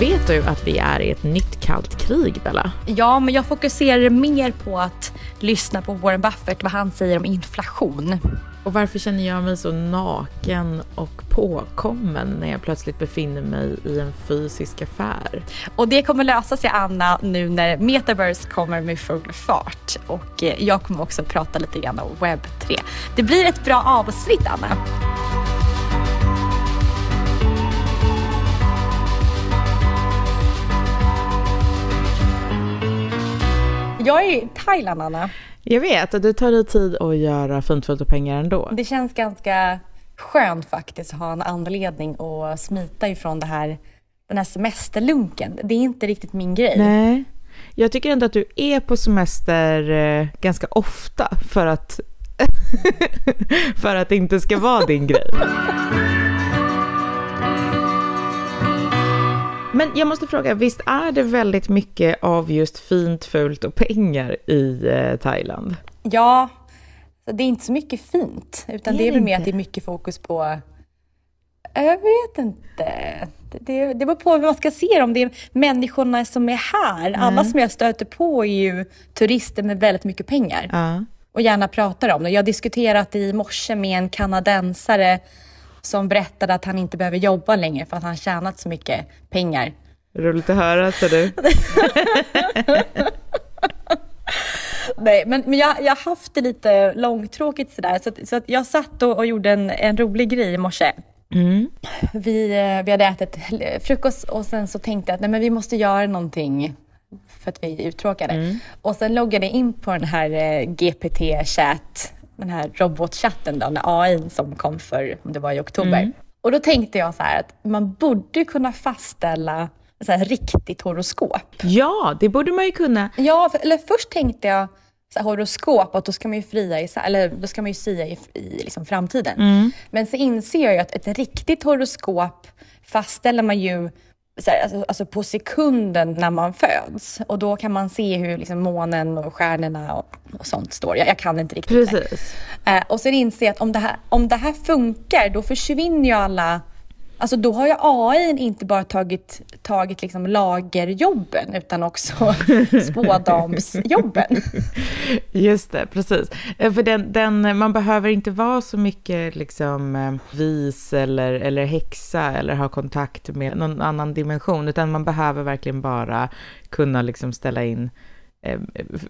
Vet du att vi är i ett nytt kallt krig, Bella? Ja, men jag fokuserar mer på att lyssna på Warren Buffett, vad han säger om inflation. Och varför känner jag mig så naken och påkommen när jag plötsligt befinner mig i en fysisk affär? Och det kommer lösa sig Anna nu när metaverse kommer med full fart. Och eh, jag kommer också prata lite grann om webb 3. Det blir ett bra avsnitt Anna. Jag är i Thailand Anna. Jag vet, och det tar dig tid att göra fint fullt av pengar ändå. Det känns ganska skönt faktiskt att ha en anledning att smita ifrån det här, den här semesterlunken. Det är inte riktigt min grej. Nej. Jag tycker ändå att du är på semester eh, ganska ofta för att, för att det inte ska vara din grej. Men jag måste fråga, visst är det väldigt mycket av just fint, fult och pengar i eh, Thailand? Ja, det är inte så mycket fint, utan Är det är det väl mer att det är mycket fokus på... Jag vet inte. Det, det, det beror på hur man ska se det. Om det är människorna som är här. Alla som jag stöter på är ju turister med väldigt mycket pengar. Ja. och gärna pratar om det. Jag har diskuterat i morse med en kanadensare som berättade att han inte behöver jobba längre för att han tjänat så mycket pengar. Roligt att höra, så du. Nej, men, men jag, jag har haft det lite långtråkigt sådär, så, att, så att jag satt och, och gjorde en, en rolig grej i morse. Mm. Vi, eh, vi hade ätit frukost och sen så tänkte jag att nej, men vi måste göra någonting för att vi är uttråkade. Och sen loggade jag in på den här eh, GPT-chat, den här robotchatten då, med AI som kom för, om det var i oktober. Och då tänkte jag så här att man borde kunna fastställa så här riktigt horoskop. Ja, det borde man ju kunna. Ja, för, eller först tänkte jag så här, horoskop, att då ska man ju fria i, eller då ska man ju sia i, i liksom framtiden. Men så inser jag ju att ett riktigt horoskop fastställer man ju så här, alltså, alltså på sekunden när man föds. Och då kan man se hur liksom månen och stjärnorna och, och sånt står. Jag, jag kan inte riktigt. Precis. Eh, och sen inser jag att om det, här, om det här funkar, då försvinner ju alla... Alltså då har ju AI inte bara tagit, tagit liksom lagerjobben, utan också spådamsjobben. Just det, precis. Eh, För den, den, man behöver inte vara så mycket liksom, eh, vis eller, eller häxa eller ha kontakt med någon annan dimension, utan man behöver verkligen bara kunna liksom ställa in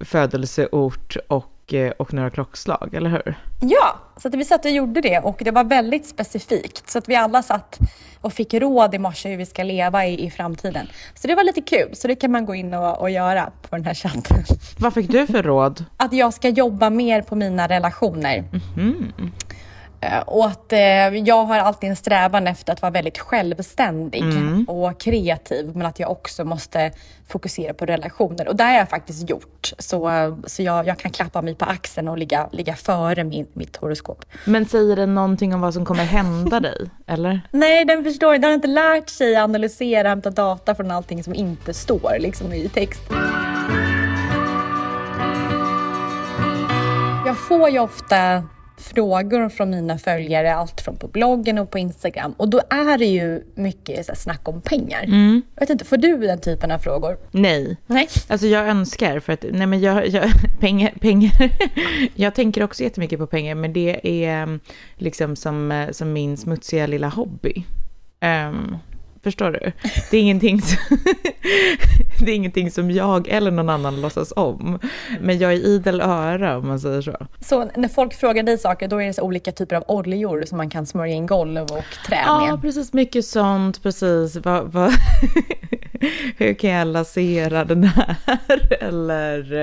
födelseort och, eh, och några klockslag, eller hur? Ja, så att vi satt och gjorde det och det var väldigt specifikt. Så att vi alla satt och fick råd i morse hur vi ska leva i, i framtiden. Så det var lite kul, så det kan man gå in och, och göra på den här chatten. Vad fick du för råd? Att jag ska jobba mer på mina relationer. Eh, och att eh, jag har alltid en strävan efter att vara väldigt självständig Mm. och kreativ, men att jag också måste fokusera på relationer. Och det har jag faktiskt gjort. Så, eh, så jag, jag kan klappa mig på axeln och ligga, ligga före min, mitt horoskop. Men säger den någonting om vad som kommer hända dig, eller? Nej, den förstår Den har inte lärt sig analysera, hämta data från allting som inte står liksom, i text. Jag får ju ofta frågor från mina följare, allt från på bloggen och på Instagram. Och då är det ju mycket så här, snack om pengar. Jag vet inte, får du den typen av frågor? Nej. Nej. Alltså jag önskar, för att nej men jag, jag, pengar, pengar, jag tänker också jättemycket på pengar, men det är um, liksom som, eh, som min smutsiga lilla hobby. Ehm, förstår du? Det är ingenting som, det är ingenting som jag eller någon annan låtsas om. Men jag är idel öra om man säger så. Så när folk frågar dig saker, då är det så olika typer av oljor som man kan smörja in golv och träd Ja, med? precis. Mycket sånt. Precis. Vad, vad, hur kan jag lasera den här? Eller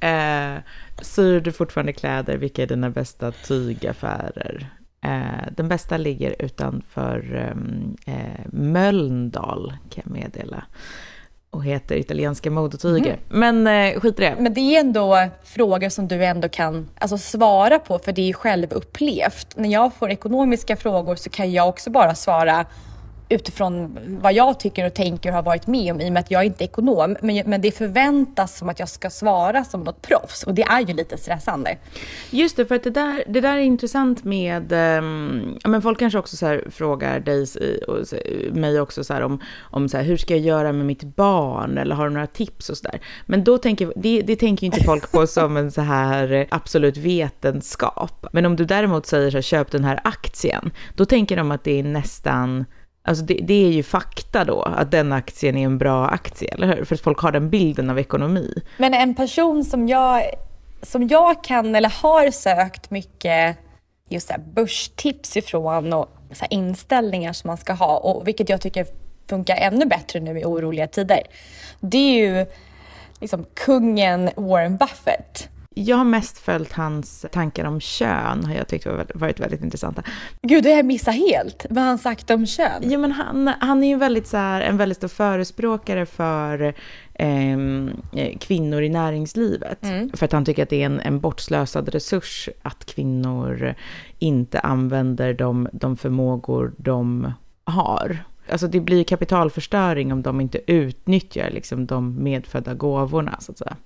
eh, syr du fortfarande kläder? Vilka är dina bästa tygaffärer? Eh, den bästa ligger utanför ehm, eh, Mölndal, kan jag meddela. Och heter italienska modetyger. Men eh, skit i det. Men det är ändå frågor som du ändå kan alltså, svara på för det är självupplevt. När jag får ekonomiska frågor så kan jag också bara svara utifrån vad jag tycker och tänker och har varit med om i och med att jag inte är ekonom. Men, men det förväntas som att jag ska svara som något proffs och det är ju lite stressande. Just det, för att det där, det där är intressant med, um, ja men folk kanske också så här frågar dig och mig också så här om, om så här, hur ska jag göra med mitt barn eller har du några tips och så där. Men då tänker, det, det tänker ju inte folk på som en så här absolut vetenskap. Men om du däremot säger så här, köp den här aktien, då tänker de att det är nästan Alltså det, det, är ju fakta då, att den aktien är en bra aktie, eller hur? För att folk har den bilden av ekonomi. Men en person som jag, som jag kan eller har sökt mycket just så här börstips ifrån och så här inställningar som man ska ha, och vilket jag tycker funkar ännu bättre nu i oroliga tider. Det är ju liksom kungen Warren Buffett. Jag har mest följt hans tankar om kön, har jag tyckt varit väldigt intressanta. Gud, det har jag missat helt. Vad har han sagt om kön? Ja, men han, han är ju väldigt, så här, en väldigt stor förespråkare för eh, kvinnor i näringslivet. Mm. För att han tycker att det är en, en bortslösad resurs att kvinnor inte använder de, de förmågor de har. Alltså det blir kapitalförstöring om de inte utnyttjar liksom, de medfödda gåvorna, så att säga.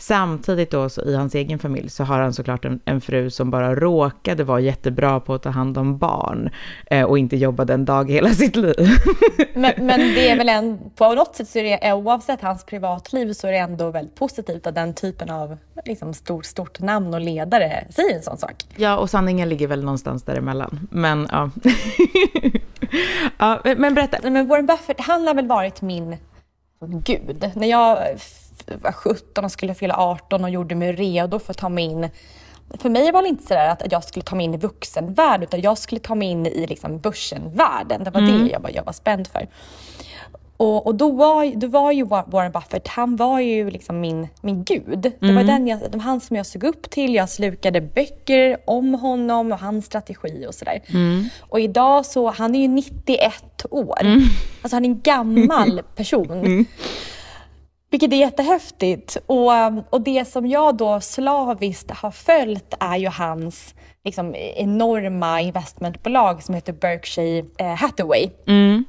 Samtidigt då så i hans egen familj så har han såklart en, en fru som bara råkade vara jättebra på att ta hand om barn eh, och inte jobbade en dag hela sitt liv. men, men, det är väl en, på något sätt så är det, oavsett hans privatliv så är det ändå väldigt positivt att den typen av liksom, stort, stort namn och ledare säger en sån sak. Ja, och sanningen ligger väl någonstans däremellan. Men ja. ja men berätta. Men Warren Buffett, han har väl varit min gud. När jag var 17 och skulle fylla 18 och gjorde mig redo för att ta mig in för mig var det inte sådär att jag skulle ta mig in i vuxenvärlden utan jag skulle ta mig in i liksom börsenvärlden. Det var mm. det jag var, jag var spänd för. Och, och då, var, då var ju Warren Buffett, han var ju liksom min, min gud. Det var mm. den jag, det var han som jag såg upp till. Jag slukade böcker om honom och hans strategi och sådär. Mm. Och idag så, han är ju 91 år. Mm. Alltså han är en gammal person. Vilket är jättehäftigt. Och, och det som jag då slaviskt har följt är ju hans liksom, enorma investmentbolag som heter Berkshire eh, Hathaway. Mm.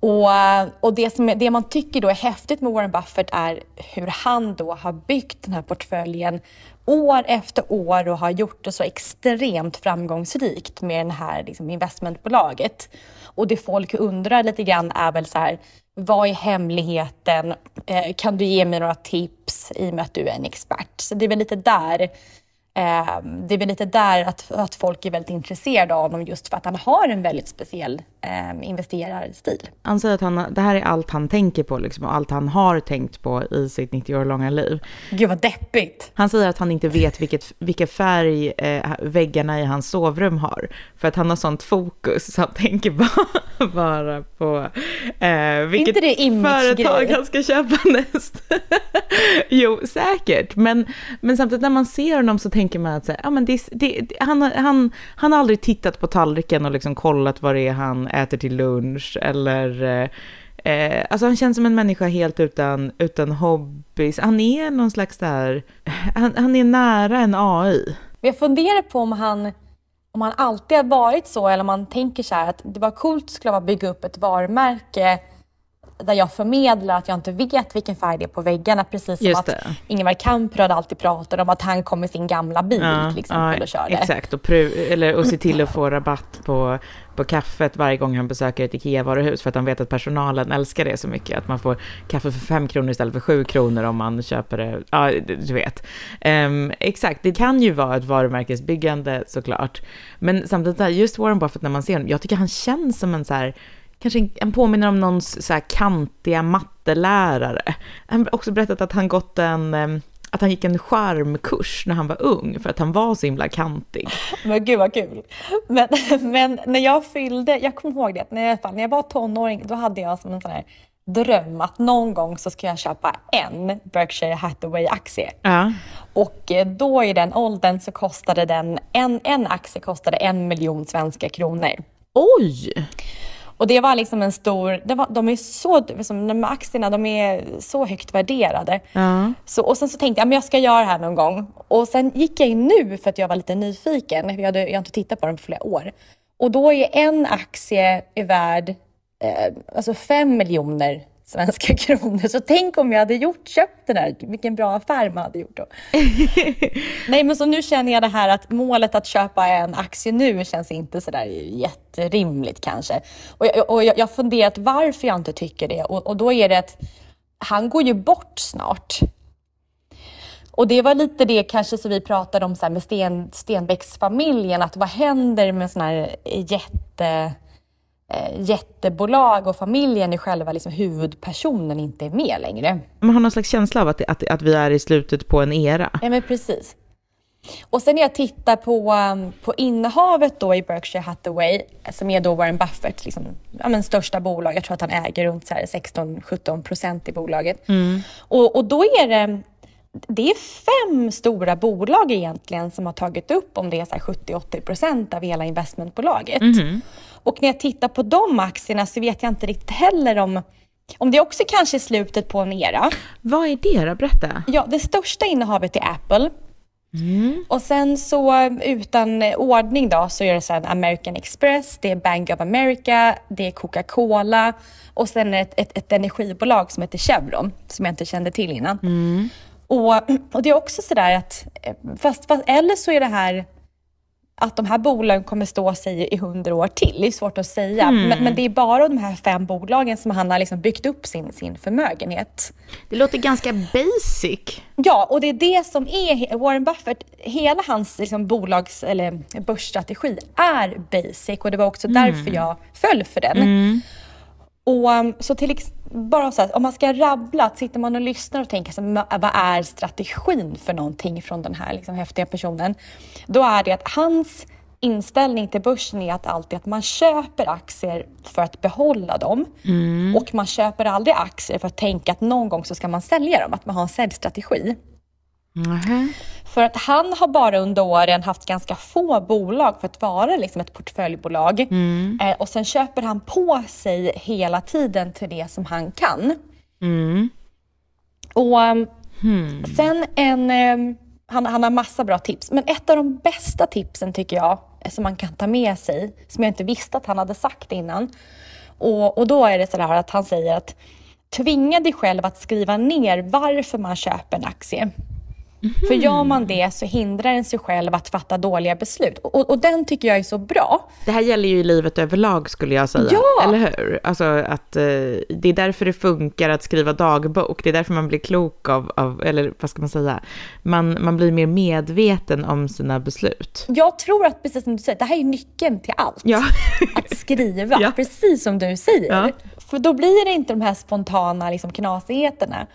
Och, och det, som, det man tycker då är häftigt med Warren Buffett är hur han då har byggt den här portföljen år efter år och har gjort det så extremt framgångsrikt med det här liksom, investmentbolaget. Och det folk undrar lite grann är väl så här, vad är hemligheten? Eh, kan du ge mig några tips i och med att du är en expert? Så det är väl lite där Eh, det är väl lite där att, att folk är väldigt intresserade av honom just för att han har en väldigt speciell eh, investerarstil. Han säger att han, det här är allt han tänker på liksom, och allt han har tänkt på i sitt 90 år långa liv. Gud vad deppigt. Han säger att han inte vet vilket, vilka färg eh, väggarna i hans sovrum har. För att han har sånt fokus så han tänker bara, bara på eh, vilket företag han ska köpa näst. jo, säkert. Men, men samtidigt när man ser honom så tänker man att så här, ja, men det, det, han, han, han har aldrig tittat på tallriken och liksom kollat vad det är han äter till lunch eller eh, eh alltså han känns som en människa helt utan, utan hobbys. Han är någon slags där, han, han är nära en AI. Jag funderar på om han, om han alltid har varit så eller om man tänker så här att det var coolt skulle vara att bygga upp ett varumärke där jag förmedlar att jag inte vet vilken färg det är på väggarna. Precis som att Ingvar Kamprad alltid pratar om att han kom med sin gamla bil ja, till exempel ja, och körde. Exakt, och, pru- eller, och se till att få rabatt på, på kaffet varje gång han besöker ett IKEA-varuhus för att han vet att personalen älskar det så mycket. Att man får kaffe för fem kronor istället för sju kronor om man köper det. Ja, du vet. Um, exakt, det kan ju vara ett varumärkesbyggande såklart. Men samtidigt, just Warren Buffett när man ser honom, jag tycker han känns som en så här kanske en påminner om någons så här kantiga mattelärare. Han har också berättat att han gått en att han gick en charmkurs när han var ung för att han var så himla kantig. Men gud vad kul! Men, men när jag fyllde, jag kommer ihåg det, när jag, när jag var tonåring då hade jag som en sån här dröm att någon gång så ska jag köpa en Berkshire Hathaway-aktie. Ja. Och eh, då i den åldern så kostade den, en, en aktie kostade en miljon svenska kronor. Oj! Och det var liksom en stor, var, de är så, liksom, de aktierna de är så högt värderade. Ja. Så, och sen så tänkte jag, men jag ska göra det här någon gång. Och sen gick jag in nu för att jag var lite nyfiken. Jag, hade, jag har inte tittat på den på flera år. Och då är en aktie är värd eh, alltså 5 miljoner svenska kronor. Så tänk om jag hade gjort, köpt den här, vilken bra affär man hade gjort då. Nej men så nu känner jag det här att målet att köpa en aktie nu känns inte sådär jätterimligt kanske. Och jag, och jag, jag funderat varför jag inte tycker det och, och då är det att han går ju bort snart. Och det var lite det kanske som vi pratade om så med Sten, Stenbecks-familjen, att vad händer med sådana här jätte eh, jättebolag och familjen är själva liksom huvudpersonen inte är med längre. Man har någon slags känsla av att, att, att vi är i slutet på en era. Ja, men precis. Och sen när jag tittar på, um, på innehavet då i Berkshire Hathaway, som är då Warren Buffett, liksom, ja, men största bolag, jag tror att han äger runt 16-17 procent i bolaget. Mm. Och, och då är det det är fem stora bolag egentligen som har tagit upp om det är 70-80 procent av hela investmentbolaget. Mm. Och när jag tittar på de aktierna så vet jag inte riktigt heller om om det också kanske är slutet på en era. Vad är det då? Berätta. Ja, det största innehavet är Apple. Mm. Och sen så utan ordning då så är det sen American Express, det är Bank of America, det är Coca-Cola och sen ett, ett, ett energibolag som heter Chevron som jag inte kände till innan. Mm. Och, och det är också sådär att, fast, fast, eller så är det här att de här bolagen kommer stå sig i hundra år till. Det är svårt att säga. Mm. Men, men, det är bara de här fem bolagen som han har liksom byggt upp sin, sin förmögenhet. Det låter ganska basic. Ja, och det är det som är Warren Buffett, hela hans liksom bolags eller börsstrategi är basic och det var också mm. därför jag föll för den. Mm. Och um, så till bara så här, om man ska rabbla, sitter man och lyssnar och tänker så vad är strategin för någonting från den här liksom, häftiga personen? Då är det att hans inställning till börsen är att alltid att man köper aktier för att behålla dem mm. och man köper aldrig aktier för att tänka att någon gång så ska man sälja dem, att man har en säljstrategi. Mm. För att han har bara under åren haft ganska få bolag för att vara liksom ett portföljbolag. Mm. Eh, och sen köper han på sig hela tiden till det som han kan. Mm. Och um, hmm. sen en... Um, han, han har massa bra tips, men ett av de bästa tipsen tycker jag, eh, som man kan ta med sig, som jag inte visste att han hade sagt innan. Och, och då är det så här att han säger att tvinga dig själv att skriva ner varför man köper en aktie. Mm. För gör man det så hindrar den sig själv att fatta dåliga beslut. Och, och, den tycker jag är så bra. Det här gäller ju i livet överlag skulle jag säga. Ja! Eller hur? Alltså att eh, det är därför det funkar att skriva dagbok. Det är därför man blir klok av, av eller vad ska man säga? Man, man blir mer medveten om sina beslut. Jag tror att, precis som du säger, det här är nyckeln till allt. Ja. att skriva, ja. precis som du säger. För då blir det inte de här spontana liksom, knasigheterna.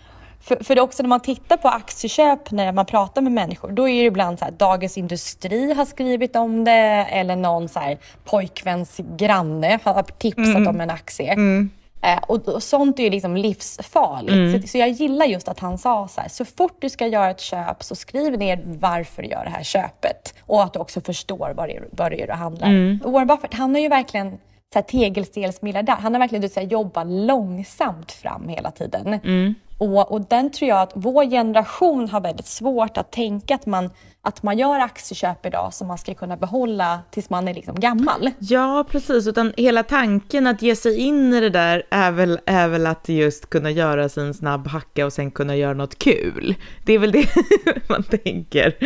För, för det också när man tittar på aktieköp när man pratar med människor, då är det ibland så här, Dagens Industri har skrivit om det eller någon så här, pojkväns granne har tipsat mm. om en aktie. Mm. Eh, och, och sånt är ju liksom livsfarligt. Mm. Så, så jag gillar just att han sa så här, så fort du ska göra ett köp så skriv ner varför du gör det här köpet. Och att du också förstår vad det vad det, är det handlar. Mm. Warren Buffett, han har ju verkligen så här, tegelstensmiljardär. Han har verkligen du, så här, jobbat långsamt fram hela tiden. Mm. Och, och den tror jag att vår generation har väldigt svårt att tänka att man, att man gör aktieköp idag som man ska kunna behålla tills man är liksom gammal. Ja, precis. Utan hela tanken att ge sig in i det där är väl, är väl att just kunna göra sin snabb hacka och sen kunna göra något kul. Det är väl det man tänker.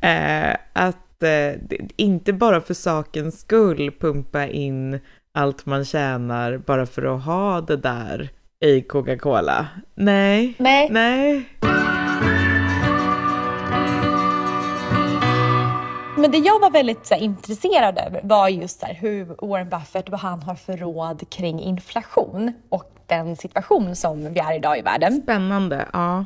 Eh, att eh, inte bara för sakens skull pumpa in allt man tjänar bara för att ha det där i Coca-Cola. Nej. Nej. Nej. Men det jag var väldigt så här, intresserad över var just så här, hur Warren Buffett, vad han har för råd kring inflation och den situation som vi är idag i världen. Spännande. Ja.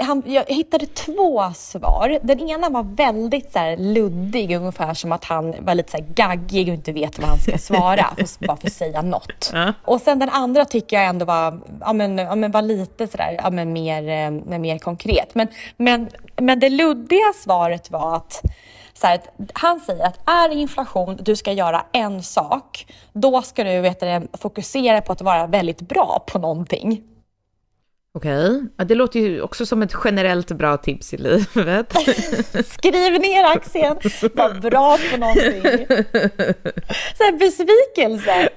Han, jag hittade två svar. Den ena var väldigt så här, luddig, ungefär som att han var lite så här, gaggig och inte vet vad han ska svara, för, bara för att säga något. Ja. Och sen den andra tycker jag ändå var, ja, men, ja, men var lite sådär, ja, men mer, eh, mer konkret. Men, men, men det luddiga svaret var att så här, han säger att är det inflation, du ska göra en sak, då ska du vet du, fokusera på att vara väldigt bra på någonting. Okej, ja, det låter ju också som ett generellt bra tips i livet. Skriv ner aktien, var bra på någonting. Så här besvikelse.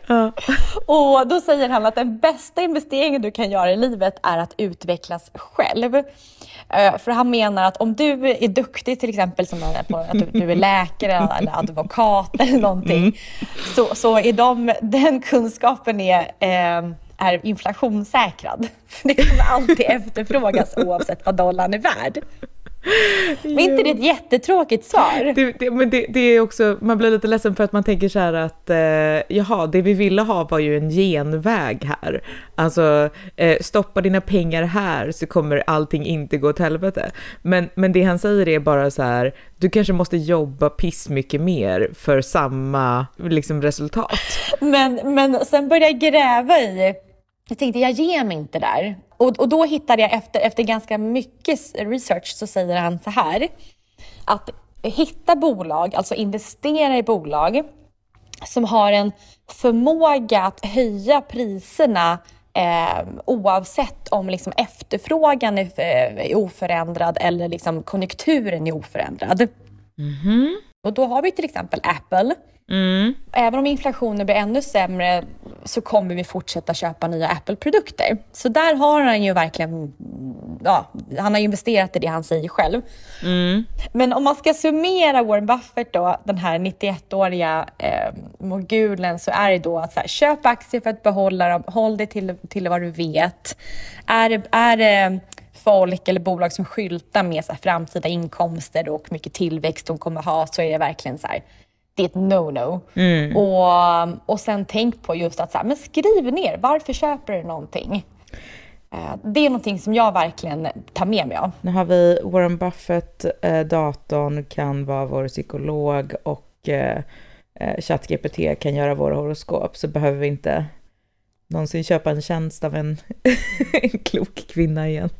Och då säger han att den bästa investeringen du kan göra i livet är att utvecklas själv. Eh, För han menar att om du är duktig till exempel som på, att du- är läkare eller advokat eller någonting så, så är de, den kunskapen är, eh, är inflationssäkrad. Det kommer alltid efterfrågas oavsett vad dollarn är värd. Men inte det ett jättetråkigt svar? Det, det, men det, det är också, man blir lite ledsen för att man tänker så här att eh, jaha, det vi ville ha var ju en genväg här. Alltså, eh, stoppa dina pengar här så kommer allting inte gå åt helvete. Men, men det han säger är bara så här, du kanske måste jobba piss mycket mer för samma liksom, resultat. Men, men sen började jag gräva i, jag tänkte jag ger mig inte där. Och, och då hittade jag efter, efter ganska mycket research så säger han så här. Att hitta bolag, alltså investera i bolag som har en förmåga att höja priserna eh, oavsett om liksom efterfrågan är, är oförändrad eller liksom konjunkturen är oförändrad. Och då har vi till exempel Apple. Även om inflationen blir ännu sämre så kommer vi fortsätta köpa nya Apple-produkter. Så där har han ju verkligen, ja, han har investerat i det han säger själv. Men om man ska summera Warren Buffett då, den här 91-åriga eh, mogulen, så är det då att så här, köp aktier för att behålla dem, håll dig till, till vad du vet. Är det, är det folk eller bolag som skyltar med så här, framtida inkomster och mycket tillväxt de kommer ha, så är det verkligen så här, det är ett no-no. Och, och sen tänk på just att så här, men skriv ner, varför köper du någonting? Eh, Det är någonting som jag verkligen tar med mig av. Nu har vi Warren Buffett, eh, datorn kan vara vår psykolog och eh, eh, ChatGPT kan göra våra horoskop, så behöver vi inte någonsin köpa en tjänst av en, en klok kvinna igen.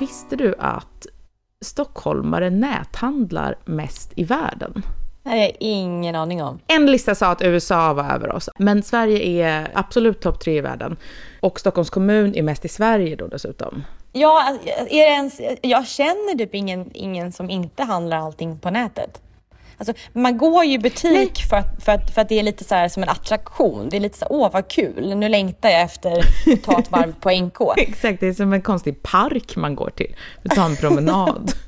Visste du att stockholmare näthandlar mest i världen? Det har jag ingen aning om. En lista sa att USA var över oss, men Sverige är absolut topp tre i världen. Och Stockholms kommun är mest i Sverige då dessutom. Ja, är ens, jag känner typ ingen, ingen som inte handlar allting på nätet. Alltså, man går ju i butik för att, för, att, för att det är lite så här som en attraktion. Det är lite så här, åh vad kul, nu längtar jag efter att ta ett varv på NK. Exakt, det är som en konstig park man går till för att ta en promenad.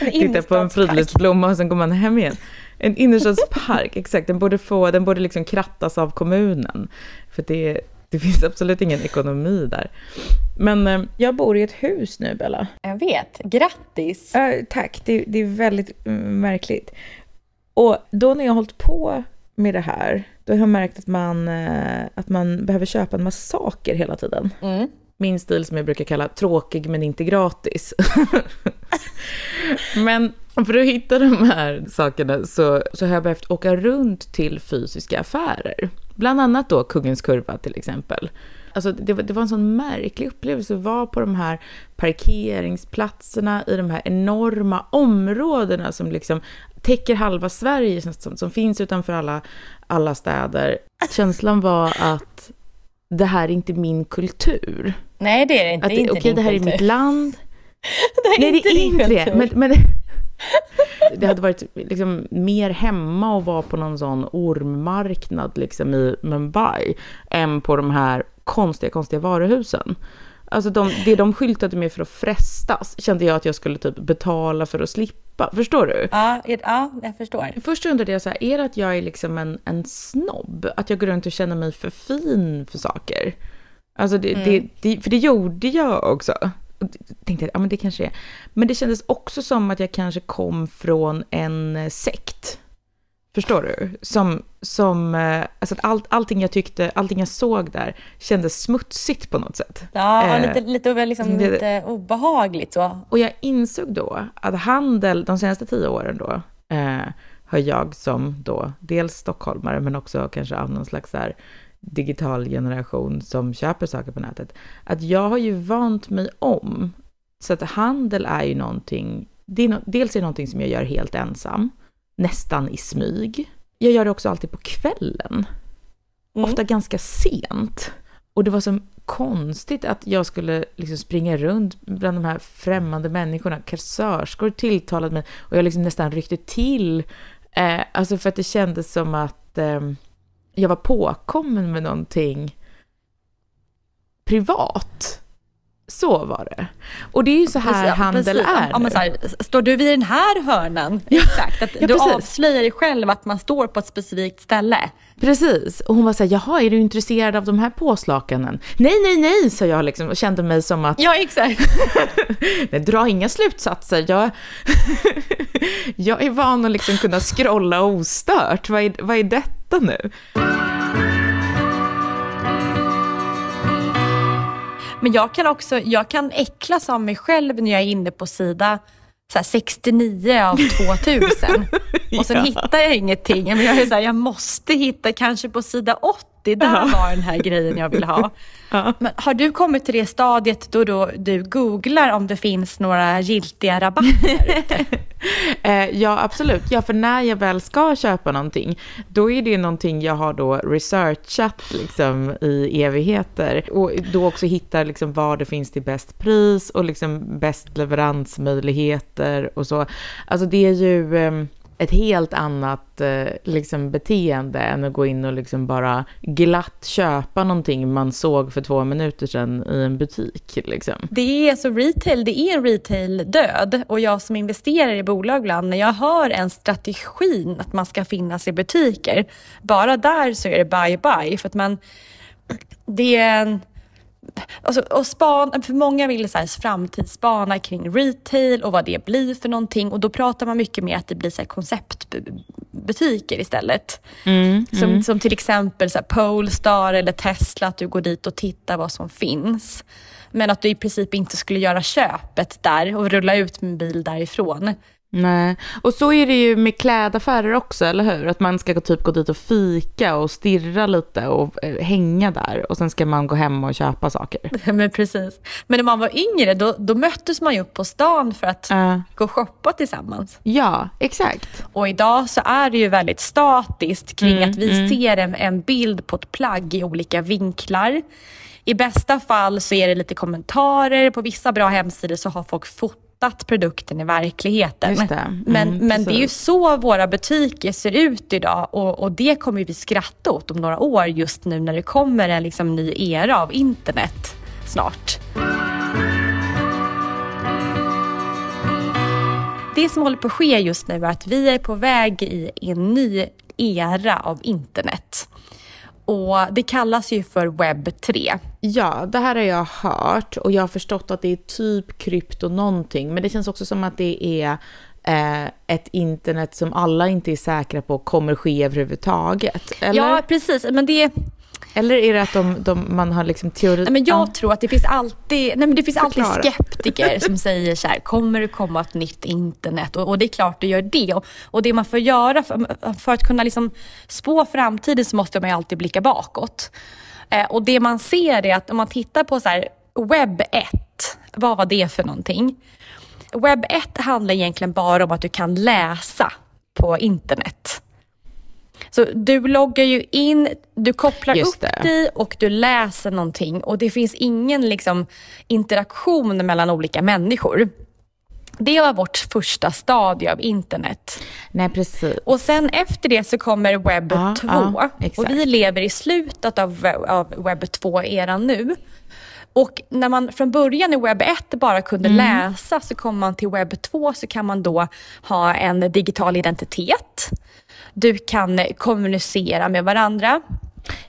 Titta på en fridlysblomma och sen går man hem igen. En innerstadspark, exakt. Den borde, få, den borde liksom krattas av kommunen. För det, det finns absolut ingen ekonomi där. Men eh, jag bor i ett hus nu, Bella. Jag vet. Grattis! Uh, tack, det, det är väldigt mm, märkligt. Och då när jag har hållit på med det här, då har jag märkt att man, uh, att man behöver köpa en massa saker hela tiden. Mm. Min stil som jag brukar kalla tråkig men inte gratis. men för att hitta de här sakerna så, så har jag behövt åka runt till fysiska affärer. Bland annat då Kungens Kurva till exempel. Alltså det, var, det var en sån märklig upplevelse att vara på de här parkeringsplatserna i de här enorma områdena som liksom täcker halva Sverige, som, som finns utanför alla, alla städer. Känslan var att det här är inte min kultur. Nej, det är det inte. Att, det inte okej, det här kultur. är mitt land. det är Nej, inte det är inte det. Men, men det hade varit liksom mer hemma att vara på någon sån ormmarknad liksom i Mumbai än på de här konstiga, konstiga varuhusen. Alltså de, det de skyltade med för att frestas kände jag att jag skulle typ betala för att slippa. Förstår du? Ja, ja, jag förstår. Först undrade jag så här, är det att jag är liksom en, en snobb? Att jag går runt och känner mig för fin för saker? Alltså det, det, det, för det gjorde jag också. Och tänkte att ja, men det kanske är. Men det kändes också som att jag kanske kom från en eh, sekt. Förstår du? Som, som eh, alltså att allt, allting jag tyckte, allting jag såg där kändes smutsigt på något sätt. Ja, Eh, lite, lite, liksom, det- lite obehagligt så. Och jag insåg då att handel, de senaste tio åren då, eh, har jag som då dels stockholmare, men också kanske av någon slags så här digital generation som köper saker på nätet, att jag har ju vant mig om. Så att handel är ju någonting, det är no, dels är det någonting som jag gör helt ensam, nästan i smyg. Jag gör det också alltid på kvällen, ofta ganska sent. Och det var så konstigt att jag skulle liksom springa runt bland de här främmande människorna. Kassörskor tilltalade mig och jag liksom nästan ryckte till. Eh, alltså för att det kändes som att eh, jag var påkommen med någonting privat. Så var det. Och det är ju så här Precis, handel precis. är Ja, men så här, står du vid den här hörnan? Exakt, att ja, du precis. avslöjar dig själv att man står på ett specifikt ställe. Precis. Och hon var så här, jaha, är du intresserad av de här påslakanen? Nej, nej, nej, sa jag liksom och kände mig som att, Ja, exakt. nej, dra inga slutsatser. Jag, jag är van att liksom kunna scrolla ostört. Vad är, vad är detta nu? Men jag kan också, jag kan äcklas av mig själv när jag är inne på sida så här 69 av 2000. Och sen hittar jag ingenting. Men jag är så här, jag måste hitta kanske på sida 80, där var den här grejen jag vill ha. Men har du kommit till det stadiet då, då du googlar om det finns några giltiga rabatter? Eh, ja, absolut. Ja, för när jag väl ska köpa någonting, då är det någonting jag har då researchat liksom i evigheter och då också hittar liksom var det finns till bäst pris och liksom bäst leveransmöjligheter och så. Alltså det är ju, ehm, ett helt annat eh, liksom, beteende än att gå in och liksom bara glatt köpa någonting man såg för två minuter sedan i en butik. Liksom. Det är så retail, det är en retail-död och jag som investerar i bolag ibland, när jag hör en strategin att man ska finnas i butiker, bara där så är det bye bye för att man det är en Alltså, och span, för många vill så här, framtidsspana kring retail och vad det blir för någonting och då pratar man mycket mer att det blir så här, konceptbutiker istället. Mm, som, mm. som till exempel så här, Polestar eller Tesla, att du går dit och tittar vad som finns. Men att du i princip inte skulle göra köpet där och rulla ut en bil därifrån. Nej, och så är det ju med klädaffärer också, eller hur? Att man ska typ gå dit och fika och stirra lite och eh, hänga där och sen ska man gå hem och köpa saker. Men precis. Men när man var yngre, då, då möttes man ju upp på stan för att uh. gå och shoppa tillsammans. Ja, exakt. Och idag så är det ju väldigt statiskt kring mm, att vi mm. ser en, en bild på ett plagg i olika vinklar. I bästa fall så är det lite kommentarer. På vissa bra hemsidor så har folk foton hittat produkten i verkligheten. Det. Mm, men, men det är ju så våra butiker ser ut idag och, och det kommer vi skratta åt om några år just nu när det kommer en liksom ny era av internet snart. Det som håller på att ske just nu är att vi är på väg i en ny era av internet. Och det kallas ju för webb 3. Ja, det här har jag hört och jag har förstått att det är typ krypto någonting. Men det känns också som att det är eh, ett internet som alla inte är säkra på kommer ske överhuvudtaget. Eller? Ja, precis. Men det, eller är det att de, de, man har liksom teori... Nej, men jag ah. tror att det finns alltid, nej, men det finns alltid skeptiker som säger så här, kommer det komma ett nytt internet? Och, och det är klart det gör det. Och, och det man får göra för, för att kunna liksom spå framtiden så måste man alltid blicka bakåt. Eh, och det man ser är att om man tittar på så här, webb 1, vad var det för någonting? Webb 1 handlar egentligen bara om att du kan läsa på internet. Så du loggar ju in, du kopplar Just upp det. dig och du läser någonting och det finns ingen liksom, interaktion mellan olika människor. Det var vårt första stadie av internet. Nej, precis. Och sen efter det så kommer webb 2. Ja, och vi lever i slutet av, av webb 2-eran nu. Och när man från början i webb 1 bara kunde mm. läsa så kommer man till webb 2 så kan man då ha en digital identitet. Du kan kommunicera med varandra.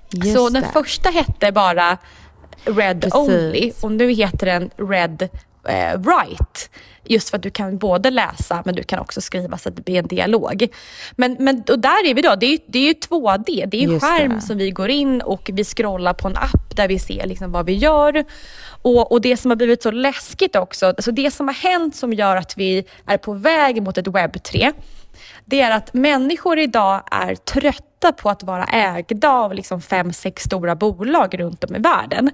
Just så den första hette bara Red Precis. Only och nu heter den Red eh, Write. Just för att du kan både läsa men du kan också skriva så att det blir en dialog. Men, men och där är vi då, det är, det är ju 2D. Det är en Just skärm det. som vi går in och vi scrollar på en app där vi ser liksom vad vi gör. Och, och det som har blivit så läskigt också, alltså det som har hänt som gör att vi är på väg mot ett webb 3 det är att människor idag är trötta på att vara ägda av liksom fem, sex stora bolag runt om i världen.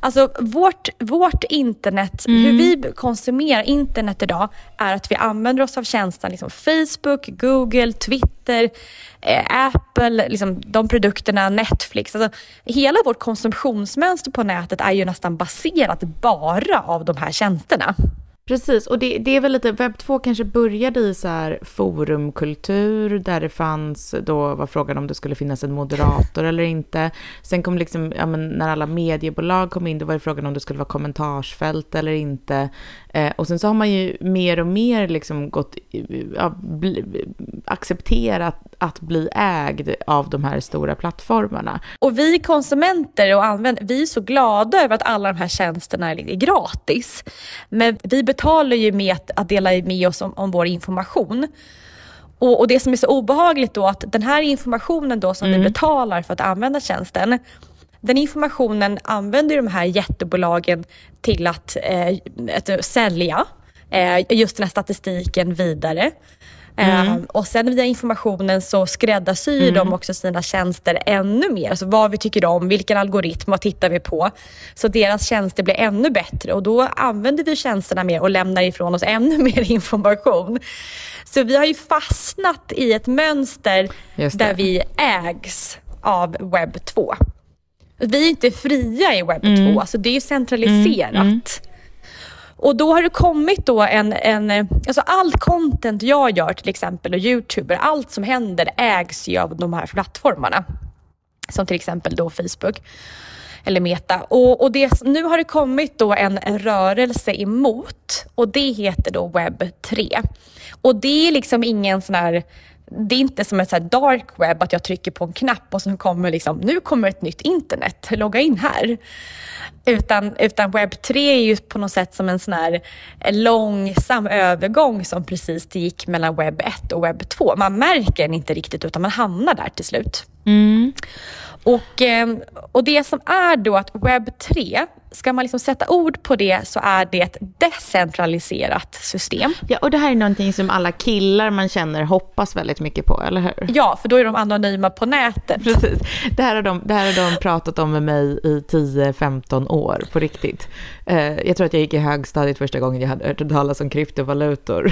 Alltså vårt, vårt internet, mm. hur vi konsumerar internet idag är att vi använder oss av tjänster liksom Facebook, Google, Twitter, eh, Apple, liksom de produkterna, Netflix. Alltså, hela vårt konsumtionsmönster på nätet är ju nästan baserat bara av de här tjänsterna. Precis, och det, det, är väl lite, webb 2 kanske började i så här forumkultur där det fanns, då var frågan om det skulle finnas en moderator eller inte. Sen kom liksom, ja men när alla mediebolag kom in, då var det frågan om det skulle vara kommentarsfält eller inte. Eh, och sen så har man ju mer och mer liksom gått, ja, bli, accepterat att bli ägd av de här stora plattformarna. Och vi konsumenter och användare, vi är så glada över att alla de här tjänsterna är gratis. Men vi betalar ju med att, att dela med oss om, om vår information. Och, och, det som är så obehagligt då att den här informationen då som mm. vi betalar för att använda tjänsten, den informationen använder de här jättebolagen till att, eh, att sälja eh, just den här statistiken vidare. Mm. Uh, och sen via informationen så skräddarsyr mm. de också sina tjänster ännu mer. Alltså vad vi tycker om, vilken algoritm, vad tittar vi på? Så deras tjänster blir ännu bättre och då använder vi tjänsterna mer och lämnar ifrån oss ännu mer information. Så vi har ju fastnat i ett mönster där vi ägs av webb 2. Vi är inte fria i webb 2, mm. alltså det är ju centraliserat. Mm. Och då har det kommit då en, en, eh, alltså allt content jag gör till exempel och youtuber, allt som händer ägs ju av de här plattformarna. Som till exempel då Facebook eller Meta. Och, och det, nu har det kommit då en, en rörelse emot och det heter då webb 3. Och det är liksom ingen sån här det är inte som ett så dark web, att jag trycker på en knapp och så kommer liksom, nu kommer ett nytt internet, logga in här. Utan, utan webb 3 är ju på något sätt som en sån här långsam övergång som precis det gick mellan webb 1 och webb 2. Man märker den inte riktigt utan man hamnar där till slut. Mm. Och, eh, och det som är då att webb 3, ska man liksom sätta ord på det så är det ett decentraliserat system. Ja, och det här är någonting som alla killar man känner hoppas väldigt mycket på, eller hur? Ja, för då är de anonyma på nätet. Precis. Det här har de, det här har de pratat om med mig i 10-15 år, på riktigt. Eh, jag tror att jag gick i högstadiet första gången jag hade hört talas om kryptovalutor.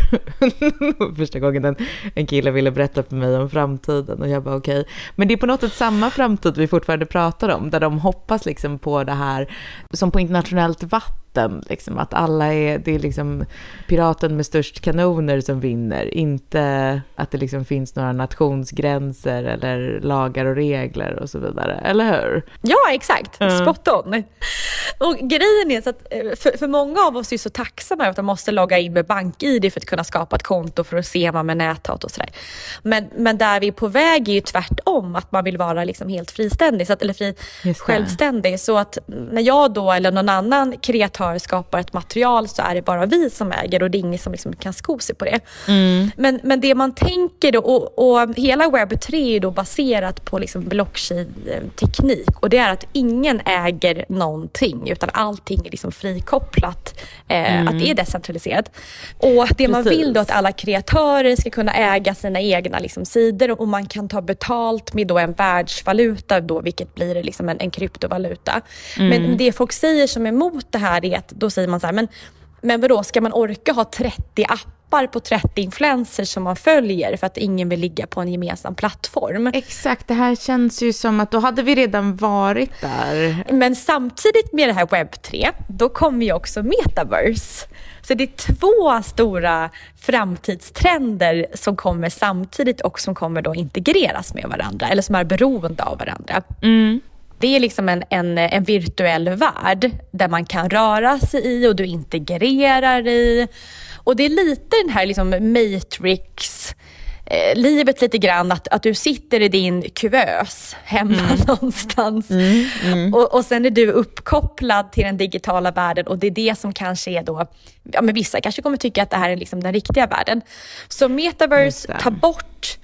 första gången en, en kille ville berätta för mig om framtiden och jag bara okej. Okay. Men det är på något sätt samma framtid vi fortfarande pratar om, där de hoppas liksom på det här som på internationellt vatten, liksom, att alla är, det är liksom piraten med störst kanoner som vinner, inte att det liksom finns några nationsgränser eller lagar och regler och så vidare, eller hur? Ja, exakt. Mm. Spot on. Och grejen är så att eh, för, för många av oss är så tacksamma att de måste logga in med bank-id för att kunna skapa ett konto för att se man med näthat och sådär. Men, men där vi är på väg är ju tvärtom, att man vill vara liksom helt friständig, så att, eller fri, självständig. Så att när jag då eller någon annan kreatör skapar ett material så är det bara vi som äger och det är ingen som liksom kan sko sig på det. Mm. Men, men det man tänker då, och, och hela webb 3 är då baserat på liksom blockchain-teknik och det är att ingen äger någonting utan allting är liksom frikopplat, eh, Mm. att det är decentraliserat. Och det man Precis. vill då att alla kreatörer ska kunna äga sina egna liksom, sidor och man kan ta betalt med då en världsvaluta då, vilket blir liksom en, en kryptovaluta. Mm. Men det folk säger som är emot det här att då säger man så här, men, men vadå, ska man orka ha 30 appar på 30 influencers som man följer för att ingen vill ligga på en gemensam plattform? Exakt, det här känns ju som att då hade vi redan varit där. Men samtidigt med det här webb 3, då kommer ju också metaverse. Så det är två stora framtidstrender som kommer samtidigt och som kommer då integreras med varandra eller som är beroende av varandra. Mm. Det är liksom en, en, en virtuell värld där man kan röra sig i och du integrerar i. Och det är lite den här liksom matrix eh, livet lite grann, att, att du sitter i din kuvös hemma någonstans. Och, och sen är du uppkopplad till den digitala världen och det är det som kanske är då, ja men vissa kanske kommer tycka att det här är liksom den riktiga världen. Så metaverse tar bort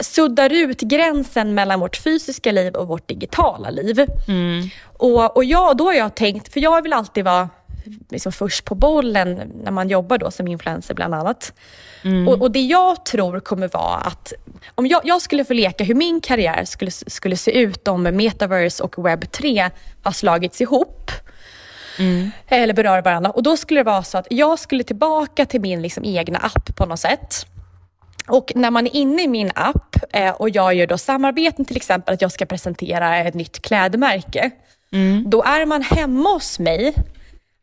suddar ut gränsen mellan vårt fysiska liv och vårt digitala liv. Och, och jag, då har jag tänkt, för jag vill alltid vara liksom först på bollen när man jobbar då som influencer bland annat. Och, och det jag tror kommer vara att om jag, jag skulle få leka hur min karriär skulle, skulle se ut om metaverse och webb 3 har slagits ihop eller berör varandra. Och då skulle det vara så att jag skulle tillbaka till min liksom egna app på något sätt. Och när man är inne i min app eh, och jag gör då samarbeten, till exempel att jag ska presentera ett nytt klädmärke. Då är man hemma hos mig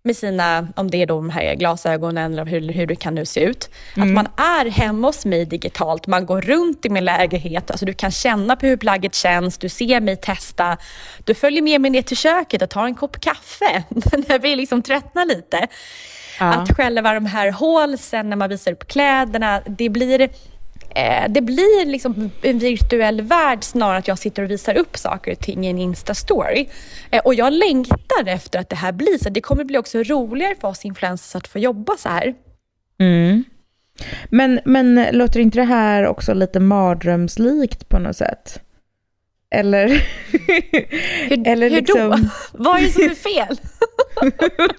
med sina, om det är de här glasögonen eller hur, hur det kan nu se ut. Att man är hemma hos mig digitalt, man går runt i min lägenhet, alltså du kan känna på hur plagget känns, du ser mig testa, du följer med mig ner till köket och tar en kopp kaffe när vi liksom tröttnar lite. Att själva de här hålsen när man visar upp kläderna, det blir eh, det blir liksom en virtuell värld snarare att jag sitter och visar upp saker och ting i en Insta-story. Eh, och jag längtar efter att det här blir så. Det kommer bli också roligare för oss influencers att få jobba så här. Mm. Men, men låter inte det här också lite mardrömslikt på något sätt? Eller? Hur, Eller hur då? liksom- Vad är det som är fel?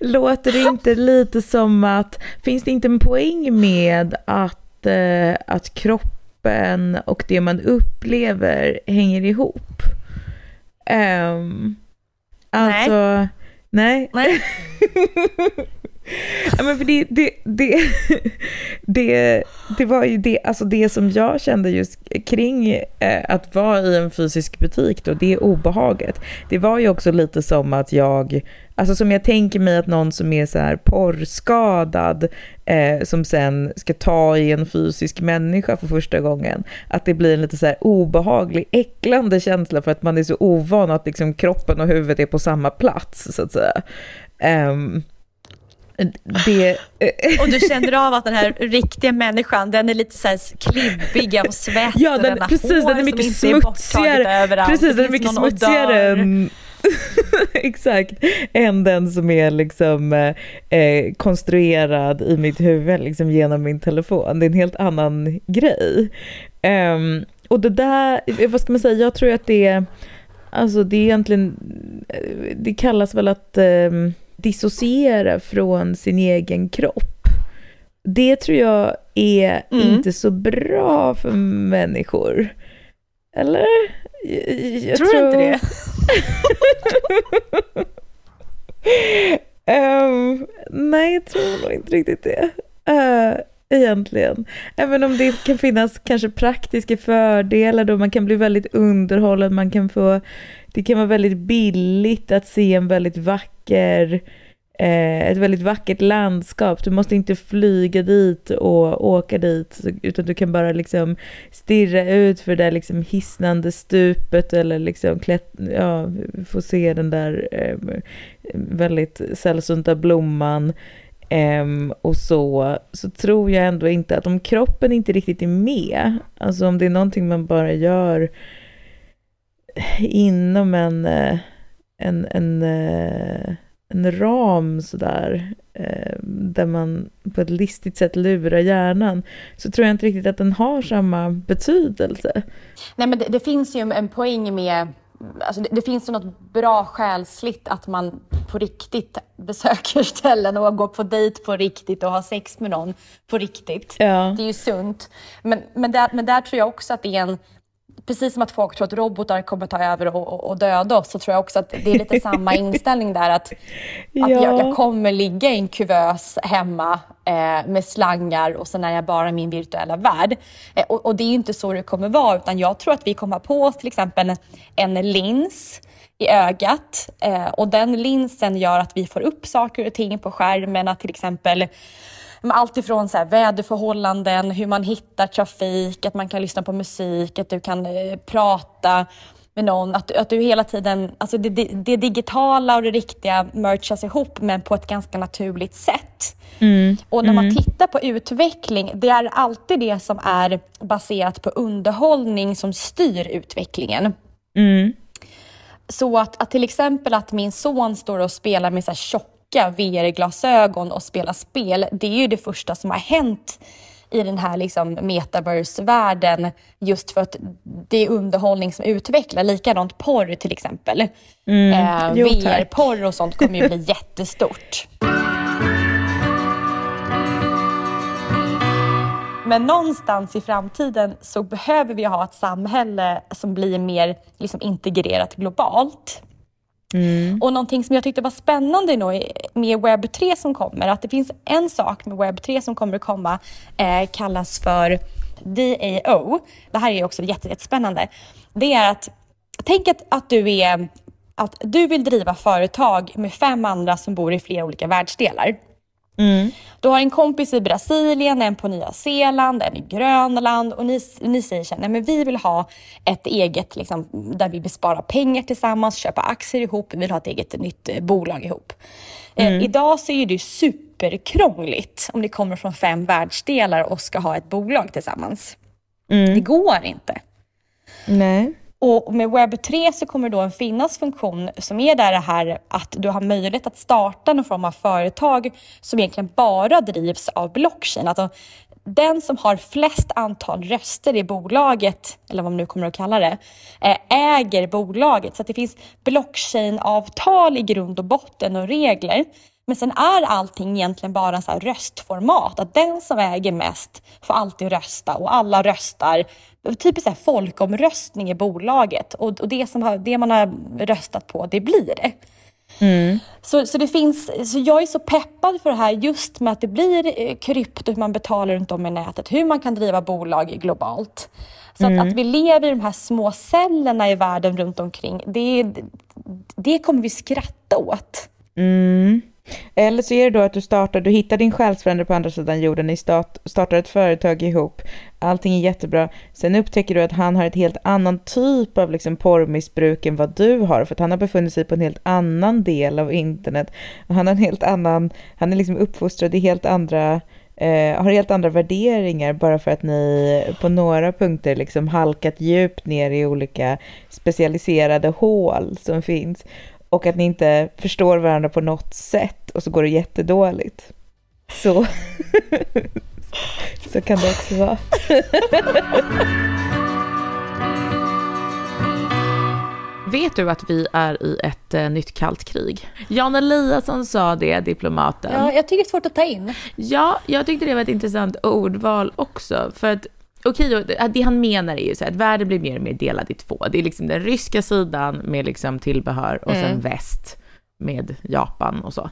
Låter det inte lite som att, finns det inte en poäng med att, eh, att kroppen och det man upplever hänger ihop? Ehm, alltså, nej. Nej. Ja, men för det, det, det, det, det var ju det, alltså det som jag kände just kring eh, att vara i en fysisk butik då, det obehaget. Det var ju också lite som att jag, alltså som jag tänker mig att någon som är så här porrskadad, eh, som sen ska ta i en fysisk människa för första gången, att det blir en lite så här obehaglig, äcklande känsla för att man är så ovan att liksom kroppen och huvudet är på samma plats, så att säga. Um, det... och du känner av att den här riktiga människan, den är lite så här klibbig av svett ja, den, och precis, den är mycket smutsigare. Precis, den är mycket smutsigare än, Exakt, än den som är liksom eh, konstruerad i mitt huvud liksom genom min telefon. Det är en helt annan grej. Um, och det där, vad ska man säga, jag tror att det är, alltså det är egentligen, det kallas väl att um, dissociera från sin egen kropp. Det tror jag är mm. inte så bra för människor. Eller? Jag, tror, tror inte det? um, nej, jag tror nog inte riktigt det. Uh, egentligen. Även om det kan finnas kanske praktiska fördelar då man kan bli väldigt underhållen, man kan få, det kan vara väldigt billigt att se en väldigt vacker eh, ett väldigt vackert landskap. Du måste inte flyga dit och åka dit, utan du kan bara liksom stirra ut för det där liksom hisnande stupet eller liksom klätt, ja, få se den där eh, väldigt sällsynta blomman. Um, och så, så tror jag ändå inte att om kroppen inte riktigt är med, alltså om det är någonting man bara gör inom en, eh, en, en, eh, en ram sådär, eh, där man på ett listigt sätt lurar hjärnan, så tror jag inte riktigt att den har samma betydelse. Nej men det, det finns ju en poäng med Alltså det, det, finns ju något bra själsligt att man på riktigt besöker ställen och går på dejt på riktigt och har sex med någon på riktigt. Ja. Det är ju sunt. Men, men, där, men där tror jag också att det är en precis som att folk tror att robotar kommer ta över och, och, och döda oss, så tror jag också att det är lite samma inställning där. Att, ja. att jag, jag, kommer ligga i en kuvös hemma eh, med slangar och sen är jag bara min virtuella värld. Eh, och, och, det är inte så det kommer vara, utan jag tror att vi kommer ha på oss till exempel en, en lins i ögat eh, och den linsen gör att vi får upp saker och ting på skärmen, att till exempel allt ifrån så här, väderförhållanden, hur man hittar trafik, att man kan lyssna på musik, att du kan eh, prata med någon, att, att du hela tiden, alltså det, det, det, digitala och det riktiga merchas ihop men på ett ganska naturligt sätt. Mm. Och när man mm. tittar på utveckling, det är alltid det som är baserat på underhållning som styr utvecklingen. Mm. Så att, att till exempel att min son står och spelar med så här tjock tjocka VR-glasögon och spela spel, det är ju det första som har hänt i den här liksom metaverse-världen just för att det är underhållning som utvecklar. Likadant porr till exempel. Mm. Eh, VR-porr och sånt kommer ju bli jättestort. Men någonstans i framtiden så behöver vi ha ett samhälle som blir mer liksom, integrerat globalt. Mm. Och någonting som jag tyckte var spännande med webb 3 som kommer, att det finns en sak med webb 3 som kommer att komma, eh, kallas för DAO. Det här är också jättespännande. Det är att, tänk att, att du är att du vill driva företag med fem andra som bor i flera olika världsdelar. Mm. Du har en kompis i Brasilien, en på Nya Zeeland, en i Grönland och ni, ni säger så här, nej men vi vill ha ett eget, liksom, där vi spara pengar tillsammans, köpa aktier ihop, vi vill ha ett eget nytt eh, bolag ihop. Eh, mm. Eh, idag så är det superkrångligt om ni kommer från fem världsdelar och ska ha ett bolag tillsammans. Mm. Det går inte. Nej. Och med webb 3 så kommer det då finnas funktion som är där det här att du har möjlighet att starta någon form av företag som egentligen bara drivs av blockchain. Alltså, den som har flest antal röster i bolaget, eller vad man nu kommer att kalla det, eh, äger bolaget. Så att det finns blockchain-avtal i grund och botten och regler. Men sen är allting egentligen bara så röstformat. Att den som äger mest får alltid rösta och alla röstar typ så här folkomröstning i bolaget och, och det, som har, det man har röstat på, det blir det. Mm. Så, så, det finns, så jag är så peppad för det här just med att det blir eh, krypto, hur man betalar runt om i nätet, hur man kan driva bolag globalt. Så mm. att, att, vi lever i de här små cellerna i världen runt omkring, det, det kommer vi skratta åt. Mm. Eller så är det då att du startar, du hittar din själsfrände på andra sidan jorden, ni start, startar ett företag ihop, allting är jättebra. Sen upptäcker du att han har ett helt annan typ av liksom porrmissbruk än vad du har, för att han har befunnit sig på en helt annan del av internet. Han har en helt annan, han är liksom uppfostrad i helt andra eh, har helt andra värderingar bara för att ni på några punkter liksom halkat djupt ner i olika specialiserade hål som finns och att ni inte förstår varandra på något sätt och så går det jättedåligt. Så, så kan det också vara. Vet du att vi är i ett eh, nytt kallt krig? Jan Eliasson sa det, diplomaten. Ja, jag tycker det är svårt att ta in. Ja, jag tyckte det var ett intressant ordval också. För att okej, okay, det han menar är ju så att världen blir mer och mer delad i två. Det är liksom den ryska sidan med liksom tillbehör och mm. sen väst med Japan och så.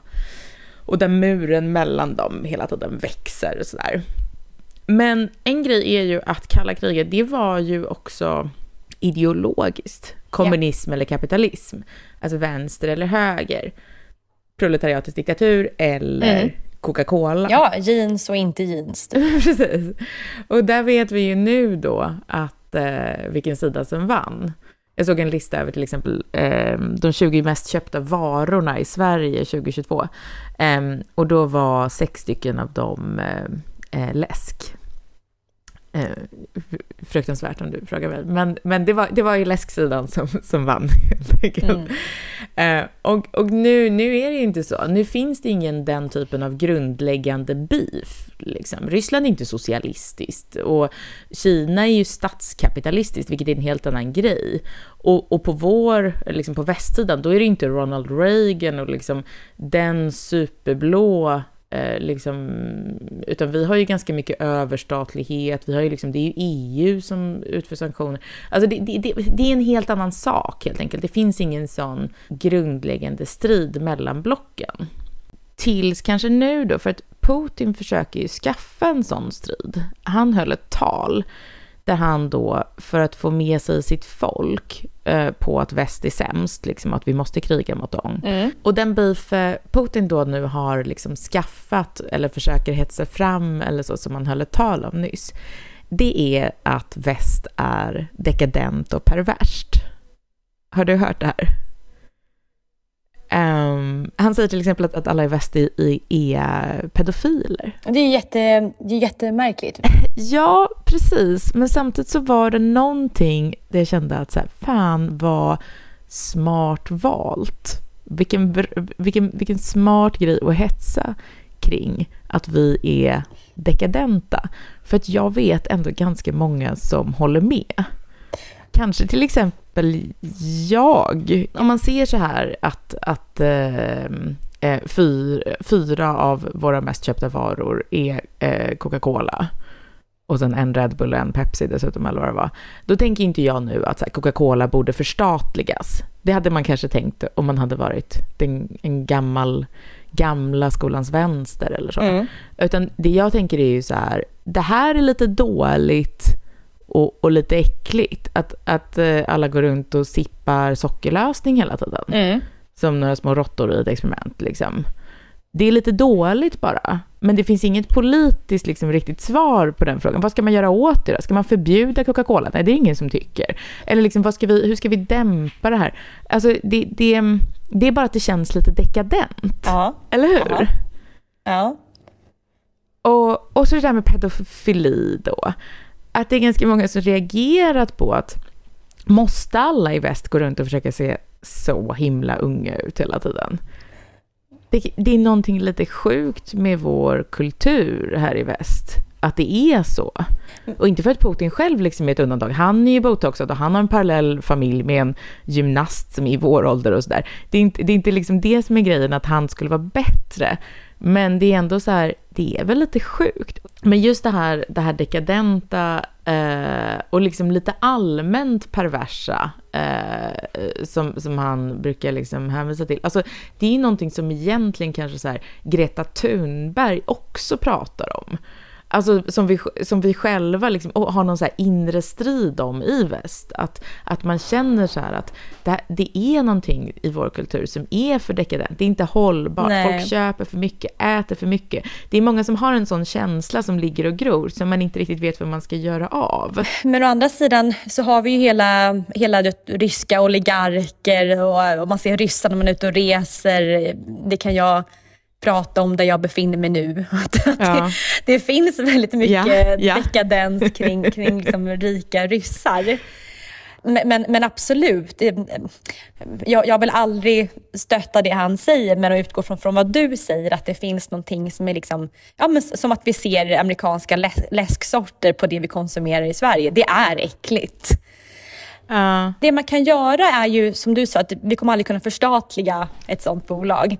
Och där muren mellan dem hela tiden växer och sådär. Men en grej är ju att kalla kriget, det var ju också ideologiskt. Kommunism yeah. eller kapitalism. Alltså vänster eller höger. Proletariatets diktatur eller mm. Coca-Cola. Ja, jeans och inte jeans. Precis. Och där vet vi ju nu då att eh, vilken sida som vann. Jag såg en lista över till exempel eh, de 20 mest köpta varorna i Sverige 2022. Eh, och då var sex stycken av dem eh, eh läsk. Eh, fruktansvärt om du frågar mig. Men, men det, var, det var ju läsksidan som, som vann helt enkelt. Mm. Eh, och och nu, nu är det ju inte så. Nu finns det ingen den typen av grundläggande beef. Liksom. Ryssland är inte socialistiskt och Kina är ju statskapitalistiskt, vilket är en helt annan grej. Och, och på vår, liksom på västsidan, då är det inte Ronald Reagan och liksom den superblå Eh, liksom, utan vi har ju ganska mycket överstatlighet, vi har ju liksom, det är ju EU som utför sanktioner. Alltså det, det, det, det, är en helt annan sak helt enkelt. Det finns ingen sån grundläggande strid mellan blocken. Tills kanske nu då, för att Putin försöker ju skaffa en sån strid. Han höll ett tal där han då, för att få med sig sitt folk eh, på att väst är sämst, liksom att vi måste kriga mot dem. Mm. Och den beef Putin då nu har liksom skaffat, eller försöker hetsa fram, eller så som han höll ett tal om nyss, det är att väst är dekadent och perverst. Har du hört det här? Um, han säger till exempel att, att alla i väst är, är pedofiler. Det är, jätte, det är jättemärkligt. Ja, precis. Men samtidigt så var det någonting där jag kände att så här, fan vad smart valt. Vilken, vilken, vilken smart grej att hetsa kring att vi är dekadenta. För att jag vet ändå ganska många som håller med. Kanske till exempel jag. Om man ser så här att, att eh, eh fyra, fyra av våra mest köpta varor är eh, Coca-Cola och sen en Red Bull och en Pepsi dessutom, eller vad det var. Då tänker inte jag nu att Coca-Cola borde förstatligas. Det hade man kanske tänkt om man hade varit den, en gammal, gamla skolans vänster eller så. Mm. Utan det jag tänker är ju så här, det här är lite dåligt och, och lite äckligt. Att, att uh, alla går runt och sippar sockerlösning hela tiden. Mm. Som några små råttor i ett experiment liksom. Det är lite dåligt bara. Men det finns inget politiskt liksom, riktigt svar på den frågan. Vad ska man göra åt det då? Ska man förbjuda Coca-Cola? Nej, det är ingen som tycker. Eller liksom, ska vi, hur ska vi dämpa det här? Alltså, det, det, det är bara att det känns lite dekadent. Ja. Eller hur? Ja. ja. Och, och så det där med pedofili då. Att det är ganska många som reagerat på att måste alla i väst gå runt och försöka se så himla unga ut hela tiden? det, det är någonting lite sjukt med vår kultur här i väst att det är så. Och inte för att Putin själv liksom är ett undantag. Han är ju botoxad och han har en parallell familj med en gymnast som är i vår ålder och sådär. Det är inte, det är inte liksom det som är grejen, att han skulle vara bättre. Men det är ändå så här, det är väl lite sjukt. Men just det här, det här dekadenta eh, och liksom lite allmänt perversa eh, som, som han brukar liksom hänvisa till. Alltså, det är någonting som egentligen kanske så här, Greta Thunberg också pratar om. Alltså som vi, som vi själva liksom, har någon så inre strid om i väst. Att, att man känner så här att det, det är någonting i vår kultur som är för dekadent. Det är inte hållbart. Nej. Folk köper för mycket, äter för mycket. Det är många som har en sån känsla som ligger och gror som man inte riktigt vet vad man ska göra av. Men å andra sidan så har vi ju hela, hela det, ryska oligarker och, och man ser ryssar när man är ute och reser. Det kan jag prata om där jag befinner mig nu. Ja. det, det, finns väldigt mycket ja, ja. dekadens kring, kring liksom rika ryssar. Men, men, men absolut, jag, jag vill aldrig stötta det han säger, men att utgå från, från vad du säger, att det finns någonting som är liksom, ja, men som att vi ser amerikanska läsksorter på det vi konsumerar i Sverige. Det är äckligt. Uh. Det man kan göra är ju, som du sa, att vi kommer aldrig kunna förstatliga ett sånt bolag.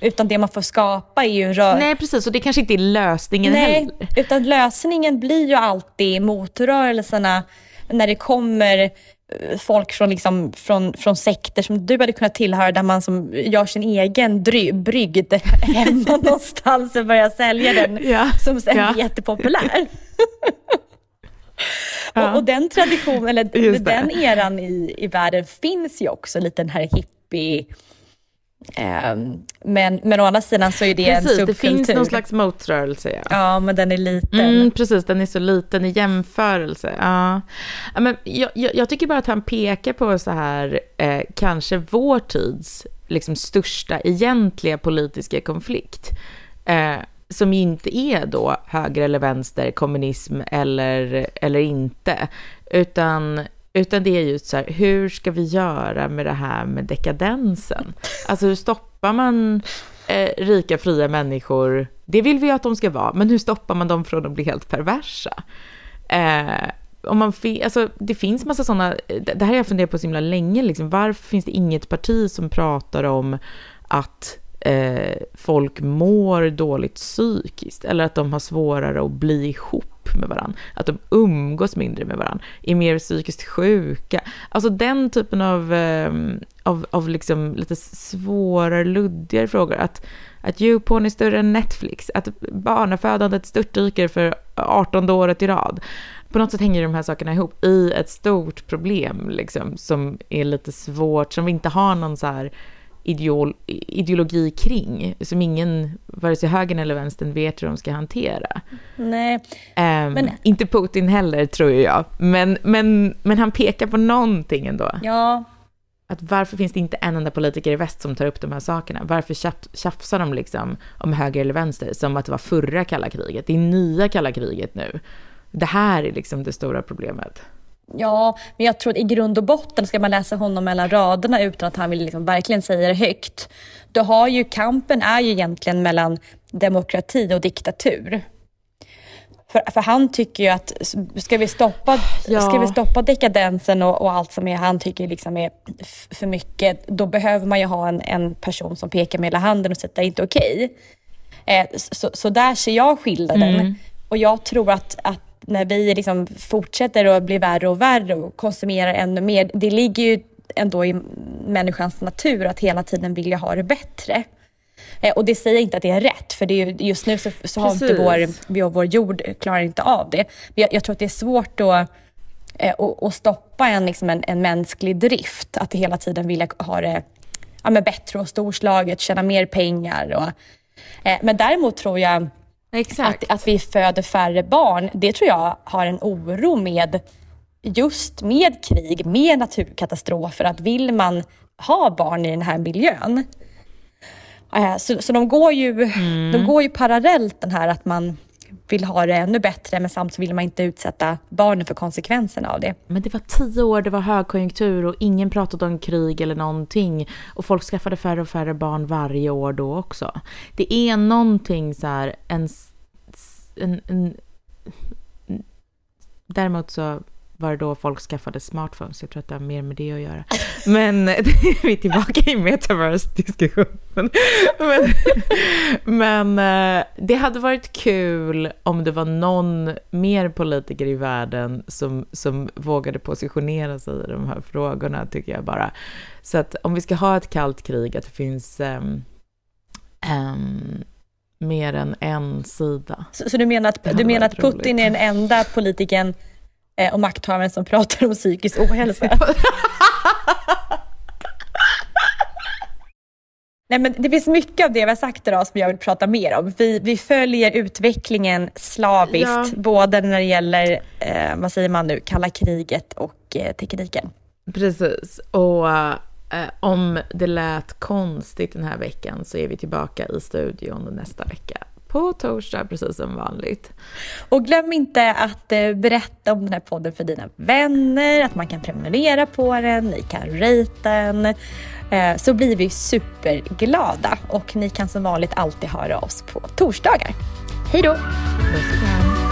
Utan det man får skapa är ju... Rör... Nej, precis. Och det kanske inte är lösningen Nej, heller. utan lösningen blir ju alltid motrörelserna när det kommer eh, folk från, liksom, från, från sekter som du hade kunnat tillhöra där man som gör sin egen dry, brygd hemma någonstans och börjar sälja den ja. som sen ja. blir jättepopulär. Ja. Och, och, den traditionen, eller den eran i, i världen finns ju också, lite den här hippie Um, men, men å andra sidan så är det precis, en subkultur. det finns någon slags motrörelse. Ja. ja, men den är liten. Mm, precis, den är så liten i jämförelse. Ja. ja men jag, jag, jag, tycker bara att han pekar på så här, eh, kanske vår tids liksom, största egentliga politiska konflikt. Eh, som inte är då höger eller vänster, kommunism eller, eller inte, utan, utan det är just så här, hur ska vi göra med det här med dekadensen? Alltså hur stoppar man eh, rika, fria människor? Det vill vi ju att de ska vara, men hur stoppar man dem från att bli helt perversa? Eh, om man, alltså, det finns massa sådana, det här har jag funderat på så himla länge, liksom, varför finns det inget parti som pratar om att eh, folk mår dåligt psykiskt eller att de har svårare att bli ihop med varandra, att de umgås mindre med varandra, är mer psykiskt sjuka. Alltså den typen av, eh, av, av liksom lite svårare, luddigare frågor. Att, att YouPorn är större än Netflix, att barnafödandet störtdyker för 18 året i rad. På något sätt hänger de här sakerna ihop i ett stort problem liksom, som är lite svårt, som vi inte har någon så här ideol, ideologi kring, som ingen, vare sig högern eller vänstern, vet hur de ska hantera. Nej. Um, men, inte Putin heller, tror jag. Men, men, men han pekar på någonting ändå. Ja. Att varför finns det inte en enda politiker i väst som tar upp de här sakerna? Varför tjafsar de liksom om höger eller vänster som att det var förra kalla kriget? Det är nya kalla kriget nu. Det här är liksom det stora problemet. Ja, men jag tror att i grund och botten ska man läsa honom mellan raderna utan att han vill liksom verkligen säga det högt. Då har ju kampen är ju egentligen mellan demokrati och diktatur. För, för han tycker ju att ska vi stoppa, ja. ska vi stoppa dekadensen och, och, allt som är, han tycker liksom är för mycket, då behöver man ju ha en, en person som pekar med hela handen och säger att det är inte okej. Eh, så, så där ser jag skillnaden. Mm. Och jag tror att, att när vi liksom fortsätter att bli värre och värre och konsumerar ännu mer, det ligger ju ändå i människans natur att hela tiden vilja ha det bättre. Eh, och det säger inte att det är rätt, för det är just nu så, så har inte vår, vår jord klarar inte av det. Jag, jag tror att det är svårt att eh, och, stoppa en, liksom en, en mänsklig drift, att hela tiden vilja ha det ja, men bättre och storslaget, tjäna mer pengar. Och, eh, men däremot tror jag Exakt. Att, att vi föder färre barn, det tror jag har en oro med just med krig, med naturkatastrofer, att vill man ha barn i den här miljön. Eh, så, så de, går ju, mm. de går ju parallellt den här att man vill ha det ännu bättre men samtidigt vill man inte utsätta barnen för konsekvenserna av det. Men det var tio år, det var högkonjunktur och ingen pratade om krig eller någonting och folk skaffade färre och färre barn varje år då också. Det är någonting så här, en, en, en däremot så var då folk skaffade smartphones. Jag tror att det har mer med det att göra. Men vi är tillbaka i metaverse-diskussionen. Men, men eh, det hade varit kul om det var någon mer politiker i världen som, som vågade positionera sig i de här frågorna, tycker jag bara. Så att om vi ska ha ett kallt krig, att det finns um, um, mer än en sida. Så, så du menar att, du menar att Putin roligt. är den enda politikern eh, och makthavaren som pratar om psykisk ohälsa? Nej, men det finns mycket av det vi har sagt idag som jag vill prata mer om. Vi, vi följer utvecklingen slaviskt, ja. både när det gäller, eh, vad säger man nu, kalla kriget och eh, tekniken. Precis, och eh, om det lät konstigt den här veckan så är vi tillbaka i studion nästa vecka på torsdag precis som vanligt. Och glöm inte att eh, berätta om den här podden för dina vänner, att man kan prenumerera på den, ni kan rate den. Eh, så blir vi superglada och ni kan som vanligt alltid höra oss på torsdagar. Hej då! Hi,